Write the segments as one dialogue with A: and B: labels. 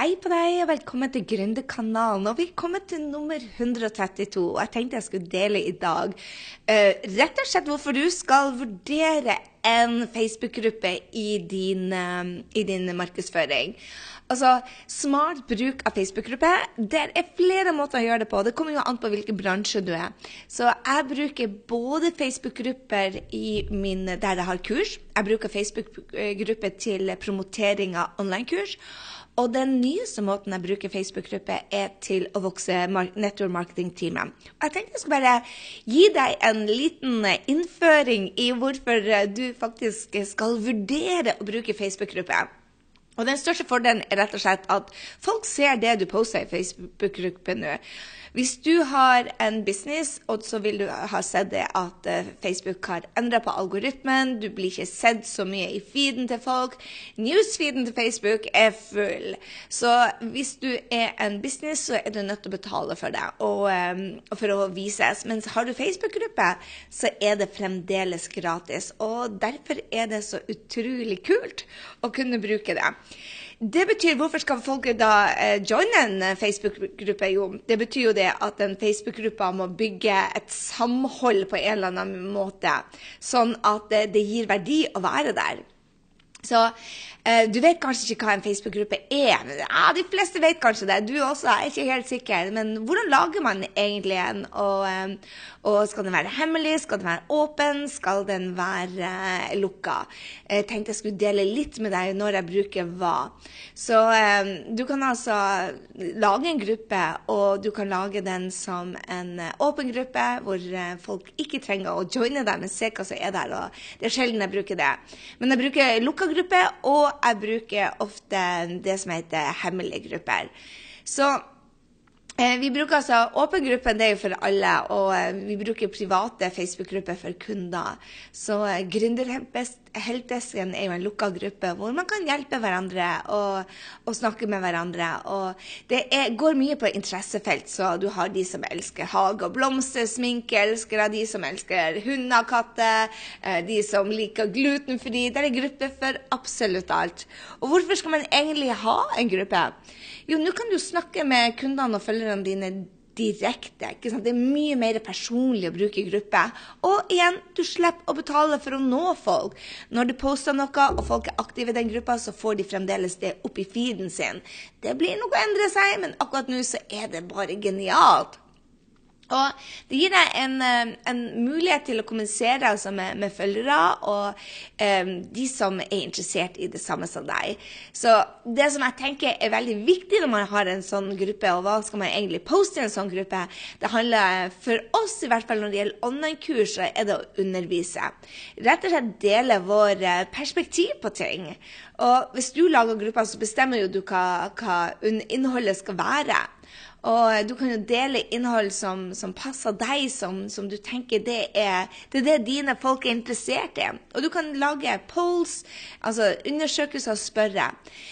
A: Hei på deg, og velkommen til Gründerkanalen. Og vi er kommet til nummer 132. Og jeg tenkte jeg skulle dele i dag uh, rett og slett hvorfor du skal vurdere en Facebook-gruppe i, uh, i din markedsføring. Altså, Smart bruk av Facebook-gruppe. Det er flere måter å gjøre det på. Det kommer jo an på hvilken bransje du er. Så jeg bruker både Facebook-grupper der jeg har kurs. Jeg bruker Facebook-grupper til promotering av online-kurs. Og den nyeste måten jeg bruker Facebook-gruppe, er til å vokse network marketing-teamet. Jeg tenkte jeg skulle bare gi deg en liten innføring i hvorfor du faktisk skal vurdere å bruke Facebook-gruppe. Og den største fordelen er rett og slett at folk ser det du poster i Facebook-gruppen nå. Hvis du har en business, og så vil du ha sett det at eh, Facebook har endra på algoritmen, du blir ikke sett så mye i feeden til folk. Newsfeeden til Facebook er full. Så hvis du er en business, så er du nødt til å betale for det og, og for å vises. Mens har du Facebook-gruppe, så er det fremdeles gratis. Og derfor er det så utrolig kult å kunne bruke det. Det betyr, Hvorfor skal folk da eh, joine en eh, Facebook-gruppe? Jo, det betyr jo det at en Facebook-gruppe må bygge et samhold på en eller annen måte, sånn at det, det gir verdi å være der. Så du vet kanskje ikke hva en Facebook-gruppe er. Ja, de fleste vet kanskje det. Du også, jeg er ikke helt sikker. Men hvordan lager man egentlig en? Og, eh, og skal den være hemmelig? Skal den være åpen? Skal den være uh, lukka? Jeg tenkte jeg skulle dele litt med deg når jeg bruker hva. Så um, du kan altså lage en gruppe, og du kan lage den som en eh, åpen gruppe, hvor eh, folk ikke trenger å joine deg, men se hva som er der. Og det er sjelden jeg bruker det. Men jeg bruker lukka gruppe, og jeg bruker ofte det som heter hemmelige grupper. Så eh, vi bruker altså Åpen gruppe det er jo for alle, og eh, vi bruker private Facebook-grupper for kunder. Så eh, Gründerhelpdesken er jo en lukka gruppe hvor man kan hjelpe hverandre og, og snakke med hverandre. Og det er, går mye på interessefelt, så du har de som elsker hage og blomster, sminkeelskere, de som elsker hunder og katter, de som liker glutenfri. Det er en gruppe for absolutt alt. Og hvorfor skal man egentlig ha en gruppe? Jo, nå kan du snakke med kundene og følgerne dine direkte. ikke sant? Det er mye mer personlig å bruke gruppe. Og igjen, du slipper å betale for å nå folk. Når du poster noe, og folk er aktive i den gruppa, så får de fremdeles det opp i feeden sin. Det blir noe å endre seg, men akkurat nå så er det bare genialt. Og det gir deg en, eh, en, mulighet til å kommunisere altså med, med, følgere og um, de som er interessert i det samme som deg. Så det som jeg tenker er veldig viktig når man har en sånn gruppe, og hva skal man egentlig poste i en sånn gruppe, det handler for oss, i hvert fall når det gjelder online-kurs, er det å undervise. Rett og slett dele vår eh, perspektiv på ting. Og hvis du lager grupper, så bestemmer jo du hva, hva innholdet skal være. Og du kan jo dele innhold som, som passer deg, som, som, du tenker det er, det er det dine folk er interessert i. Og du kan lage polls, altså undersøkelser og spørre.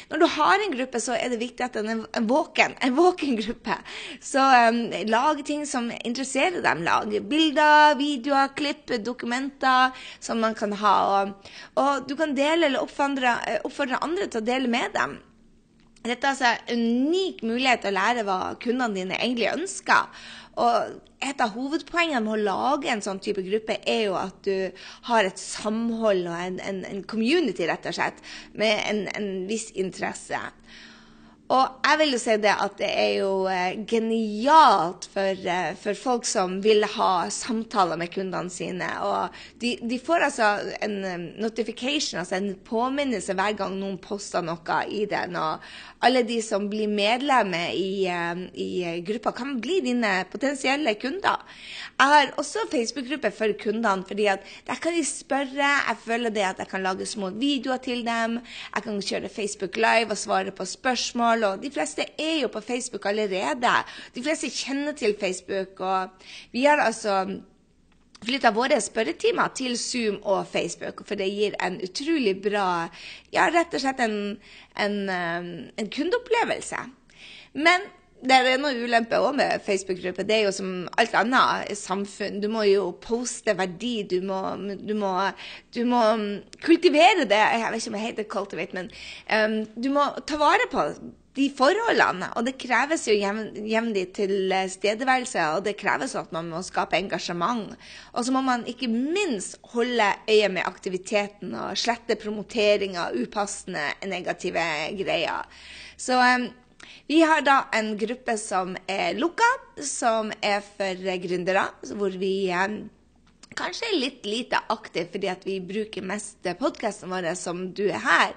A: Når du har en gruppe, så er det viktig at den er en våken, en våken gruppe. Så um, lag ting som interesserer dem. Lag bilder, videoer, klipp, dokumenter som man kan ha. Og, og du kan dele eller oppfordre, oppfordre andre til å dele med dem. Dette er altså en unik mulighet til å lære hva kundene dine egentlig ønsker. Og et av hovedpoengene med å lage en sånn type gruppe, er jo at du har et samhold og en, en, en community, rett og slett, med en, en viss interesse. Og jeg vil jo si det at det er jo eh, genialt for, eh, for, folk som vil ha samtaler med kundene sine. Og de, de, får altså en notification, altså en påminnelse hver gang noen poster noe i den. Og alle de som blir medlemmer i, eh, i gruppa, kan bli dine potensielle kunder. Jeg har også Facebook-gruppe for kundene, fordi at der kan de spørre. Jeg føler det at jeg kan lage små videoer til dem. Jeg kan kjøre Facebook Live og svare på spørsmål og de fleste er jo på Facebook allerede. De fleste kjenner til Facebook, og vi har altså flytta våre spørretimer til Zoom og Facebook, for det gir en utrolig bra Ja, rett og slett en, en, um, en kundeopplevelse. Men det er noe ulempe òg med Facebook-gruppe. Det er jo som alt annet samfunn. Du må jo poste verdi. Du må, du må, du må kultivere det. Jeg vet ikke om det heter cultivate, men um, du må ta vare på de forholdene. Og det kreves jo jevnlig tilstedeværelse, og det kreves at man må skape engasjement. Og så må man ikke minst holde øye med aktiviteten og slette promoteringer, upassende negative greier. Så um, vi har da en gruppe som er lukka, som er for gründere, hvor vi um, kanskje litt lite aktiv fordi at vi bruker mest podkasten vår som du er her.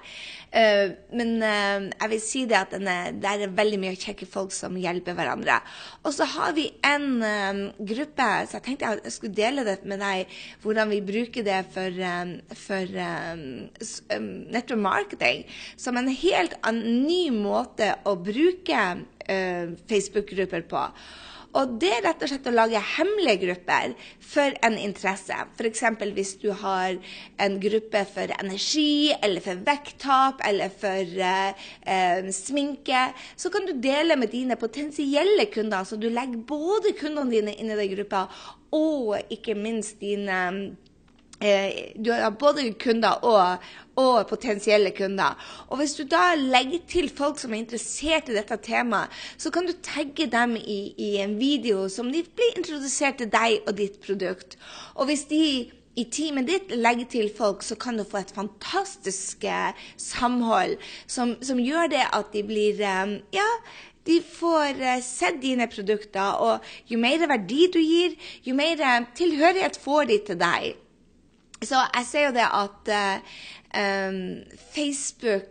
A: Uh, men uh, jeg vil si det at det er veldig mye kjekke folk som hjelper hverandre. Og så har vi en um, gruppe, så jeg tenkte jeg skulle dele det med deg, hvordan vi bruker det for, um, for um, marketing. Som en helt ny måte å bruke Facebook-grupper på. Og det er rett og slett å lage hemmelige grupper for en interesse. F.eks. hvis du har en gruppe for energi, eller for vekttap, eller for eh, eh, sminke, så kan du dele med dine potensielle kunder. Så du legger både kundene dine inn i den gruppa, og ikke minst dine du har både kunder og, og, potensielle kunder. Og hvis du da legger til folk som er interessert i dette temaet, så kan du tagge dem i, i en video som de blir introdusert til deg og ditt produkt. Og hvis de i teamet ditt legger til folk, så kan du få et fantastisk eh, samhold som, som, gjør det at de blir eh, Ja, de får sett dine produkter, og jo mer verdi du gir, jo mer tilhørighet får de til deg. Så jeg ser jo det at uh, Facebook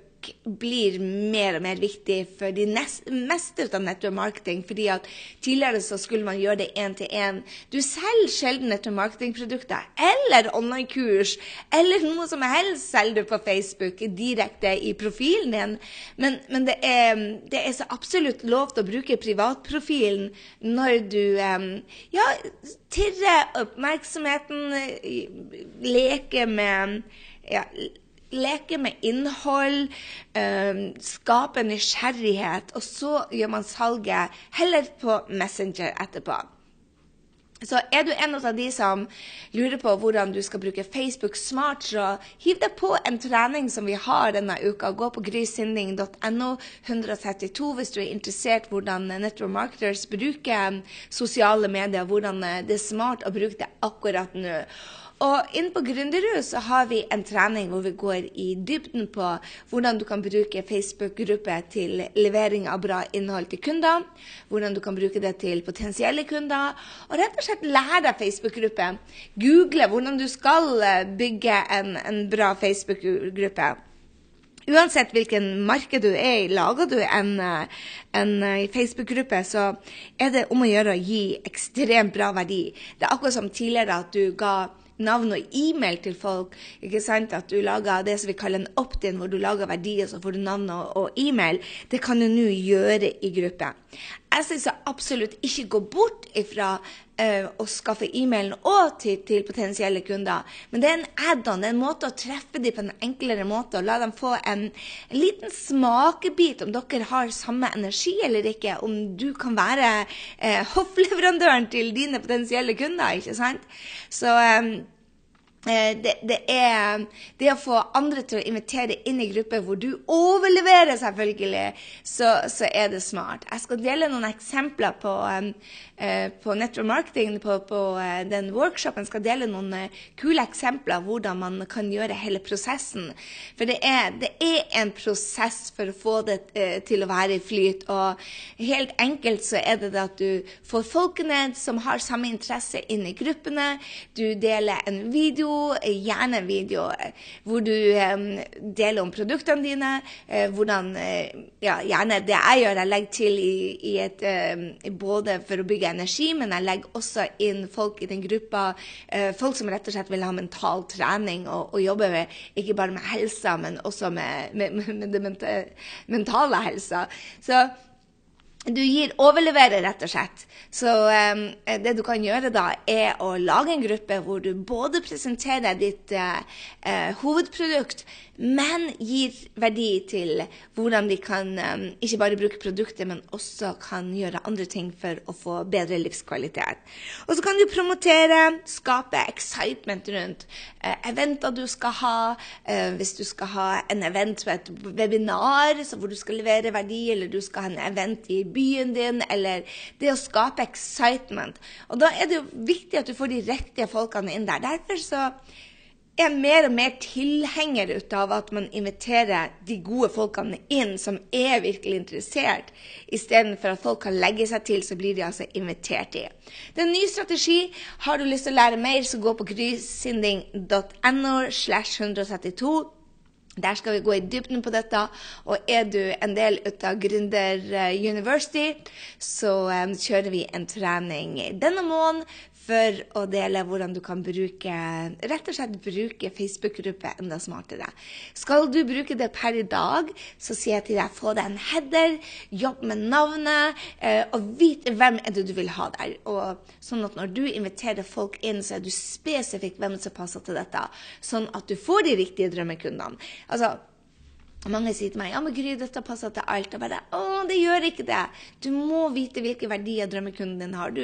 A: blir mer og mer viktig for de meste av network marketing. fordi at tidligere så skulle man gjøre det én til én. Du selger sjelden network marketing-produkter eller online-kurs eller noe som helst selger du på Facebook direkte i profilen din. Men, men det, er, det, er, så absolutt lov til å bruke privatprofilen når du ja, tirrer oppmerksomheten, leker med ja, leke med innhold, um, skape nysgjerrighet, og så gjør man salget heller på Messenger etterpå. Så er du en av de som lurer på hvordan du skal bruke Facebook smart, så hiv deg på en trening som vi har denne uka. Gå på grysynding.no 132 hvis du er interessert hvordan network marketers bruker sosiale medier, hvordan det er smart å bruke det akkurat nå. Og inne på Gründerhus så har vi en trening hvor vi går i dybden på hvordan du kan bruke Facebook-gruppe til levering av bra innhold til kunder. Hvordan du kan bruke det til potensielle kunder. Og rett og slett lære deg Facebook-gruppe. Google hvordan du skal eh, bygge en, en bra Facebook-gruppe. Uansett hvilken marked du er i, lager du en, eh, en eh, Facebook-gruppe, så er det om å gjøre å gi ekstremt bra verdi. Det er akkurat som tidligere at du ga navn og e-mail til folk. ikke sant, At du lager det som vi kaller en opt-in, hvor du lager verdier, så får du navn og, og e-mail. Det kan du nå gjøre i gruppe. Jeg syns absolutt ikke gå bort ifra uh, å skaffe e-mailen og til, til, potensielle kunder. Men det er en add-on, en måte å treffe dem på en enklere måte. og La dem få en, en, liten smakebit om dere har samme energi eller ikke. Om du kan være uh, hoffleverandøren til dine potensielle kunder. ikke sant? Så um, det, det, er det å få andre til å invitere inn i grupper hvor du overleverer, selvfølgelig, så, så er det smart. Jeg skal dele noen eksempler på Eh, på network marketing, på, på eh, den workshopen, Jeg skal dele noen eh, kule eksempler hvordan man kan gjøre hele prosessen. For det er, det er, en prosess for å få det til å være i flyt. Og helt enkelt så er det det at du får folkene som har samme interesse, inn i gruppene. Du deler en video, gjerne en video hvor du deler om produktene dine. Uh, hvordan ja, Gjerne det jeg gjør, jeg legger til i, i et Både for å bygge energi, men jeg legger også inn folk i den gruppa. Eh, folk som rett og slett vil ha mental trening og, og jobbe med, ikke bare med helsa, men også med, med, med det mentale helsa. Så du gir overleverer, rett og slett. Så um, det du kan gjøre da, er å lage en gruppe hvor du både presenterer ditt uh, uh, hovedprodukt, men gir verdi til hvordan de kan um, ikke bare bruke produktet, men også kan gjøre andre ting for å få bedre livskvalitet. Og så kan du promotere, skape excitement rundt eventer du skal ha. hvis du skal ha en event på et webinar hvor du skal levere verdi, eller du skal ha en event i byen din, eller det å skape excitement. Og da er det jo viktig at du får de riktige folkene inn der. Derfor så er mer og mer tilhenger av at man inviterer de gode folkene inn som er virkelig interessert, istedenfor at folk kan legge seg til, så blir de altså invitert i. Det er en ny strategi. Har du lyst til å lære mer, så gå på grysynding.no slash 132. Der skal vi gå i dybden på dette. Og er du en del av Gründer University, så um, kjører vi en trening denne måneden for å dele hvordan du kan bruke rett og slett bruke Facebook-gruppe enda smartere. Skal du bruke det per i dag, så sier jeg til deg få deg en header, jobb med navnet, eh, og vite hvem er det du vil ha der. Og sånn at når du inviterer folk inn, så er du spesifikk hvem som passer til dette. Sånn at du får de riktige drømmekundene. Altså, mange sier til meg ja, men Gry, dette passer til alt. Og bare å, det gjør ikke det. Du må vite hvilke verdier drømmekunden din har. Du,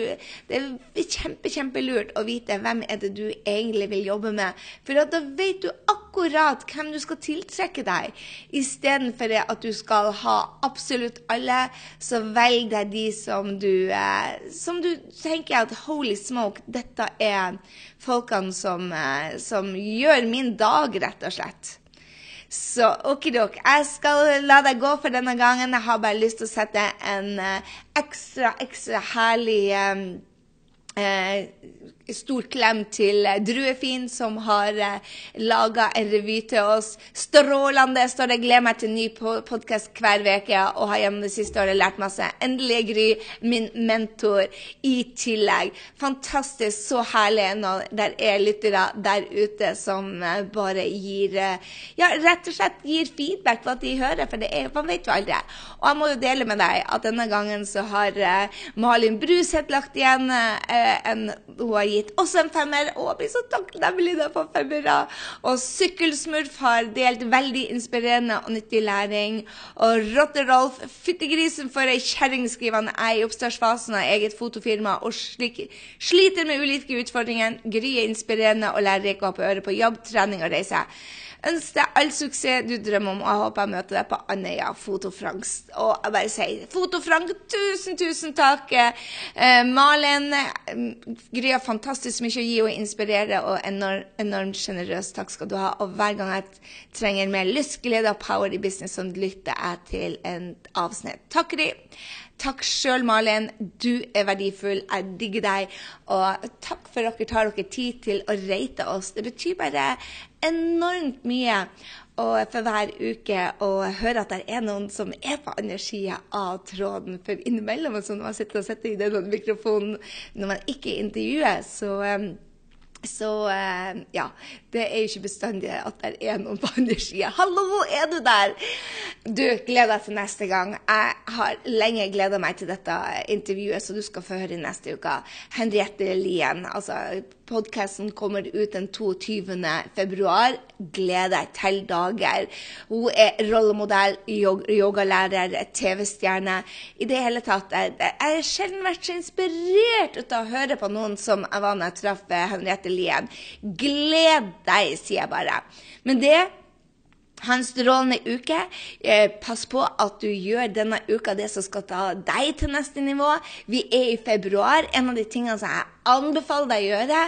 A: det er kjempe, kjempelurt å vite hvem er det du egentlig vil jobbe med. For da vet du akkurat hvem du skal tiltrekke deg. Istedenfor at du skal ha absolutt alle, så velg deg de som du, eh, som du tenker at holy smoke, dette er folkene som, eh, som gjør min dag, rett og slett. Så okidok, jeg skal la deg gå for denne gangen. Jeg har bare lyst til å sette en uh, ekstra, ekstra herlig um, uh, stor klem til Druefin, som har eh, laga en revy til oss. Strålende! Står det. Gleder meg til ny podkast hver uke og har gjennom det siste året lært masse. Endelig Gry, min mentor, i tillegg. Fantastisk, så herlig når det er lyttere der ute som eh, bare gir eh, Ja, rett og slett gir feedback på at de hører, for det er, man vet jo aldri. Og jeg må jo dele med deg at denne gangen så har Malin Bruseth lagt igjen en Hun har gitt gitt også en femmer. Å, jeg blir så takknemlig da for femmere. Og Sykkelsmurf har delt veldig inspirerende og nyttig læring. Og Rotte-Rolf, fyttegrisen for ei kjerring, skriver han, er i oppstartsfasen av eget fotofirma og slik, sliter med ulike utfordringer. Gry er inspirerende og lærerik og har på øret på jobb, trening og reise ønsker deg all suksess du drømmer om, og jeg håper jeg møter deg på Andøya Fotofrangst. Og jeg bare sier Fotofrank, tusen, tusen takk! Eh, Malen Gry har fantastisk mye å gi og inspirere, og enormt sjenerøs. Takk skal du ha. Og hver gang jeg trenger mer lyst, glede og power i business, så lytter jeg til en avsnitt. Takk, Gry. Takk sjøl, Malin. Du er verdifull. Jeg digger deg. Og takk for at dere tar dere tid til å rate oss. Det betyr bare enormt mye. Og for hver uke å høre at det er noen som er på andre sida av tråden. For innimellom, når man sitter og sitter i denne mikrofonen når man ikke intervjuer, så um, så eh, ja, det er jo ikke bestandig at det er noen på andre sida. Hallo, er du der? Du, gleder deg til neste gang. Jeg har lenge gleda meg til dette intervjuet, så du skal få høre i neste uke. Henriette Lien, altså Podkasten kommer ut den 22. februar. Gled deg til dager. Hun er rollemodell, yogalærer, TV-stjerne. I det hele tatt Jeg har sjelden vært så inspirert ut av å høre på noen som jeg var da jeg traff Henriette Lien. Gled deg, sier jeg bare. Men det ha en strålende uke. Eh, pass på at du gjør denne uka det som skal ta deg til neste nivå. Vi er i februar. En av de tingene som jeg anbefaler deg å gjøre,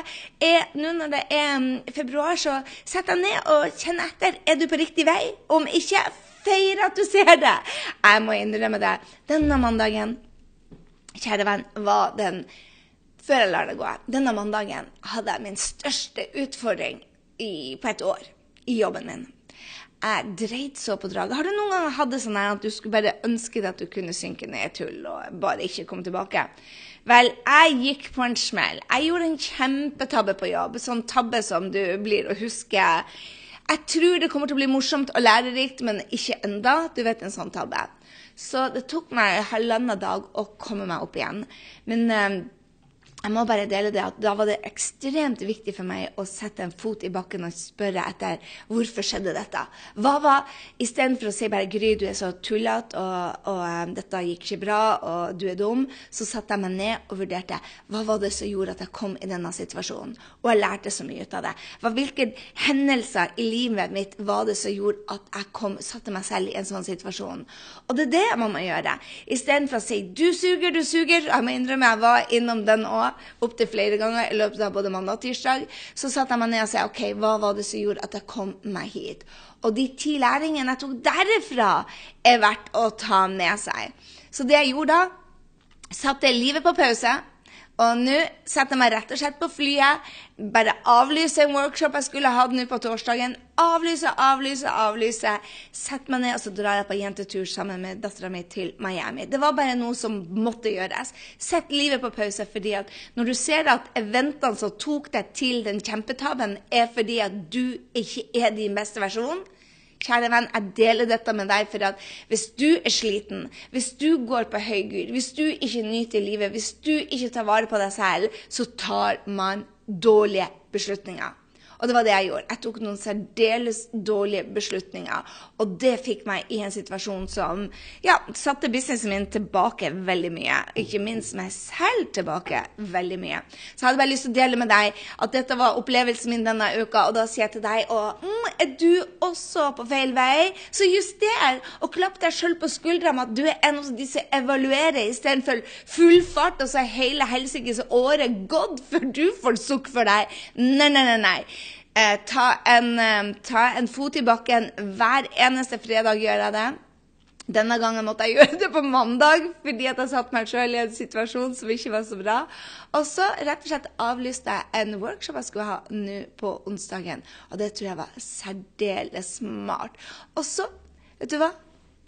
A: er nå når det er um, februar, så sett deg ned og kjenn etter. Er du på riktig vei? Om ikke, feir at du ser det. Jeg må innrømme det. Denne mandagen, kjære venn, var den Før jeg lar det gå, denne mandagen hadde jeg min største utfordring i, på et år i jobben min jeg dreit så på draget. Har du noen gang hatt det sånn at du skulle bare ønske at du kunne synke ned i et hull og bare ikke komme tilbake? Vel, jeg gikk på en smell. Jeg gjorde en kjempetabbe på jobb. Sånn tabbe som du blir å huske Jeg tror det kommer til å bli morsomt og lærerikt, men ikke enda. Du vet en sånn tabbe. Så det tok meg halvannen dag å komme meg opp igjen. Men eh, jeg må bare dele det at da var det ekstremt viktig for meg å sette en fot i bakken og spørre etter hvorfor skjedde dette. Hva var Istedenfor å si bare 'Gry, du er så tullete, og, og um, dette gikk ikke bra, og du er dum', så satte jeg meg ned og vurderte hva var det som gjorde at jeg kom i denne situasjonen. Og jeg lærte så mye ut av det. Hva, hvilke hendelser i livet mitt var det som gjorde at jeg kom, satte meg selv i en sånn situasjon? Og det er det man må gjøre. Istedenfor å si 'du suger, du suger'. Jeg må innrømme jeg var innom den òg opptil flere ganger i løpet av både mandag og tirsdag. Så satte jeg meg ned og sa OK, hva var det som gjorde at jeg kom meg hit? Og de ti læringene jeg tok derifra, er verdt å ta med seg. Så det jeg gjorde da, satte livet på pause. Og nå setter jeg meg rett og slett på flyet, bare avlyser en workshop jeg skulle hatt nå på torsdagen. Avlyser, avlyser, avlyser. Setter meg ned, og så drar jeg på jentetur sammen med dattera mi til Miami. Det var bare noe som måtte gjøres. Sett livet på pause, fordi at når du ser at eventene som tok deg til den kjempetabben, er fordi at du ikke er din beste versjon, Kjære venn, jeg deler dette med deg for at hvis du er sliten, hvis du går på høygir, hvis du ikke nyter livet, hvis du ikke tar vare på deg selv, så tar man dårlige beslutninger. Og det var det jeg gjorde. Jeg tok noen særdeles dårlige beslutninger. Og det fikk meg i en situasjon som ja, satte businessen min tilbake veldig mye. Ikke minst meg selv tilbake veldig mye. Så jeg hadde bare lyst til å dele med deg at dette var opplevelsen min denne uka. Og da sier jeg til deg og, mm, er du også på feil vei, så juster og klapp deg sjøl på skuldra med at du er en av de som evaluerer istedenfor full fart, og så er hele helsikes året gått før du får sukk for deg. Nei, nei, nei. nei. Eh, ta, en, eh, ta en fot i bakken hver eneste fredag, gjør jeg det. Denne gangen måtte jeg gjøre det på mandag fordi at jeg satte meg sjøl i en situasjon som ikke var så bra. Og så rett og slett avlyste jeg en workshop jeg skulle ha nå på onsdagen. Og det tror jeg var særdeles smart. Og så, vet du hva?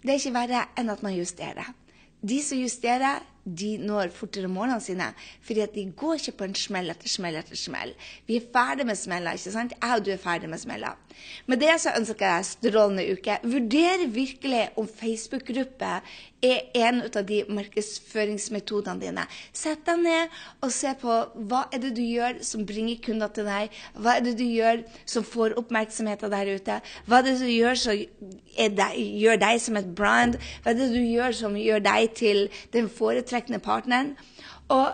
A: Det er ikke verre enn at man justerer. De som justerer, de når fortere målene sine. fordi at de går ikke på en smell etter smell etter smell. Vi er ferdig med smeller, ikke sant? Jeg og du er ferdig med smeller. Med det så ønsker jeg deg strålende uke. Vurder virkelig om Facebook-gruppe er en av de markedsføringsmetodene dine. Sett deg ned og se på hva er det du gjør som bringer kunder til deg. Hva er det du gjør som får oppmerksomheten der ute. Hva er det du gjør som gjør deg som et brand. Hva er det du gjør som gjør deg til den foretrekkende foretrekkende partneren. Og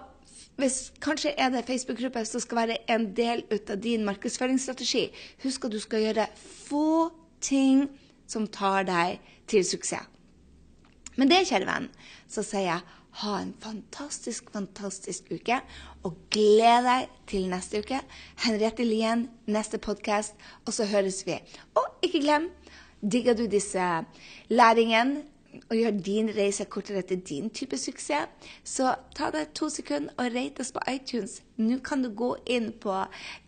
A: hvis kanskje er det Facebook-gruppe som skal være en del av din markedsføringsstrategi, husk at du skal gjøre få ting som tar deg til suksess. Men det, kjære venn, så sier jeg ha en fantastisk, fantastisk uke. Og gled deg til neste uke. Henriette Lien, neste podkast, og så høres vi. Og ikke glem, digger du disse læringene? Og gjør din reise kortere til din type suksess, så ta deg to sekunder og rate oss på iTunes. Nå kan du gå inn på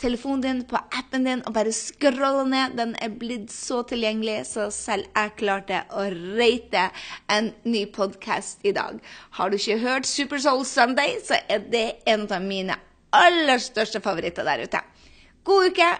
A: telefonen din, på appen din, og bare scrolle ned. Den er blitt så tilgjengelig, så selv jeg klarte å rate en ny podkast i dag. Har du ikke hørt Super Soul Sunday, så er det en av mine aller største favoritter der ute. God uke!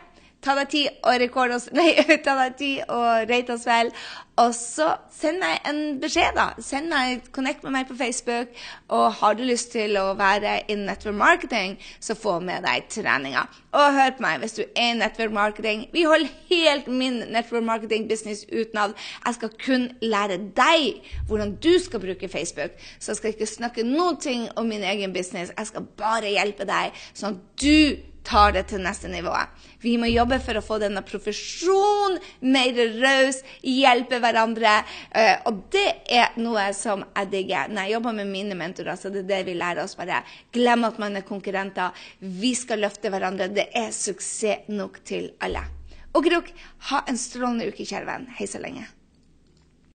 A: Ta deg tid og rekord oss Nei, ta deg tid og rate oss vel. Og så send meg en beskjed, da. Send meg, Connect med meg på Facebook. Og har du lyst til å være innen network marketing, så få med deg treninga. Og hør på meg hvis du er i network marketing. Vi holder helt min network marketing business utenat. Jeg skal kun lære deg hvordan du skal bruke Facebook. Så jeg skal ikke snakke noe om min egen business. Jeg skal bare hjelpe deg, sånn at du tar det til neste nivå. Vi må jobbe for å få denne profesjonen mer raus, hjelpe hverandre. Eh, og det er noe som jeg digger når jeg jobber med mine mentorer. så det er det vi lærer oss bare. Glem at man er konkurrenter. Vi skal løfte hverandre. Det er suksess nok til alle. Og Krok, ha en strålende uke, kjære venn. Hei så lenge.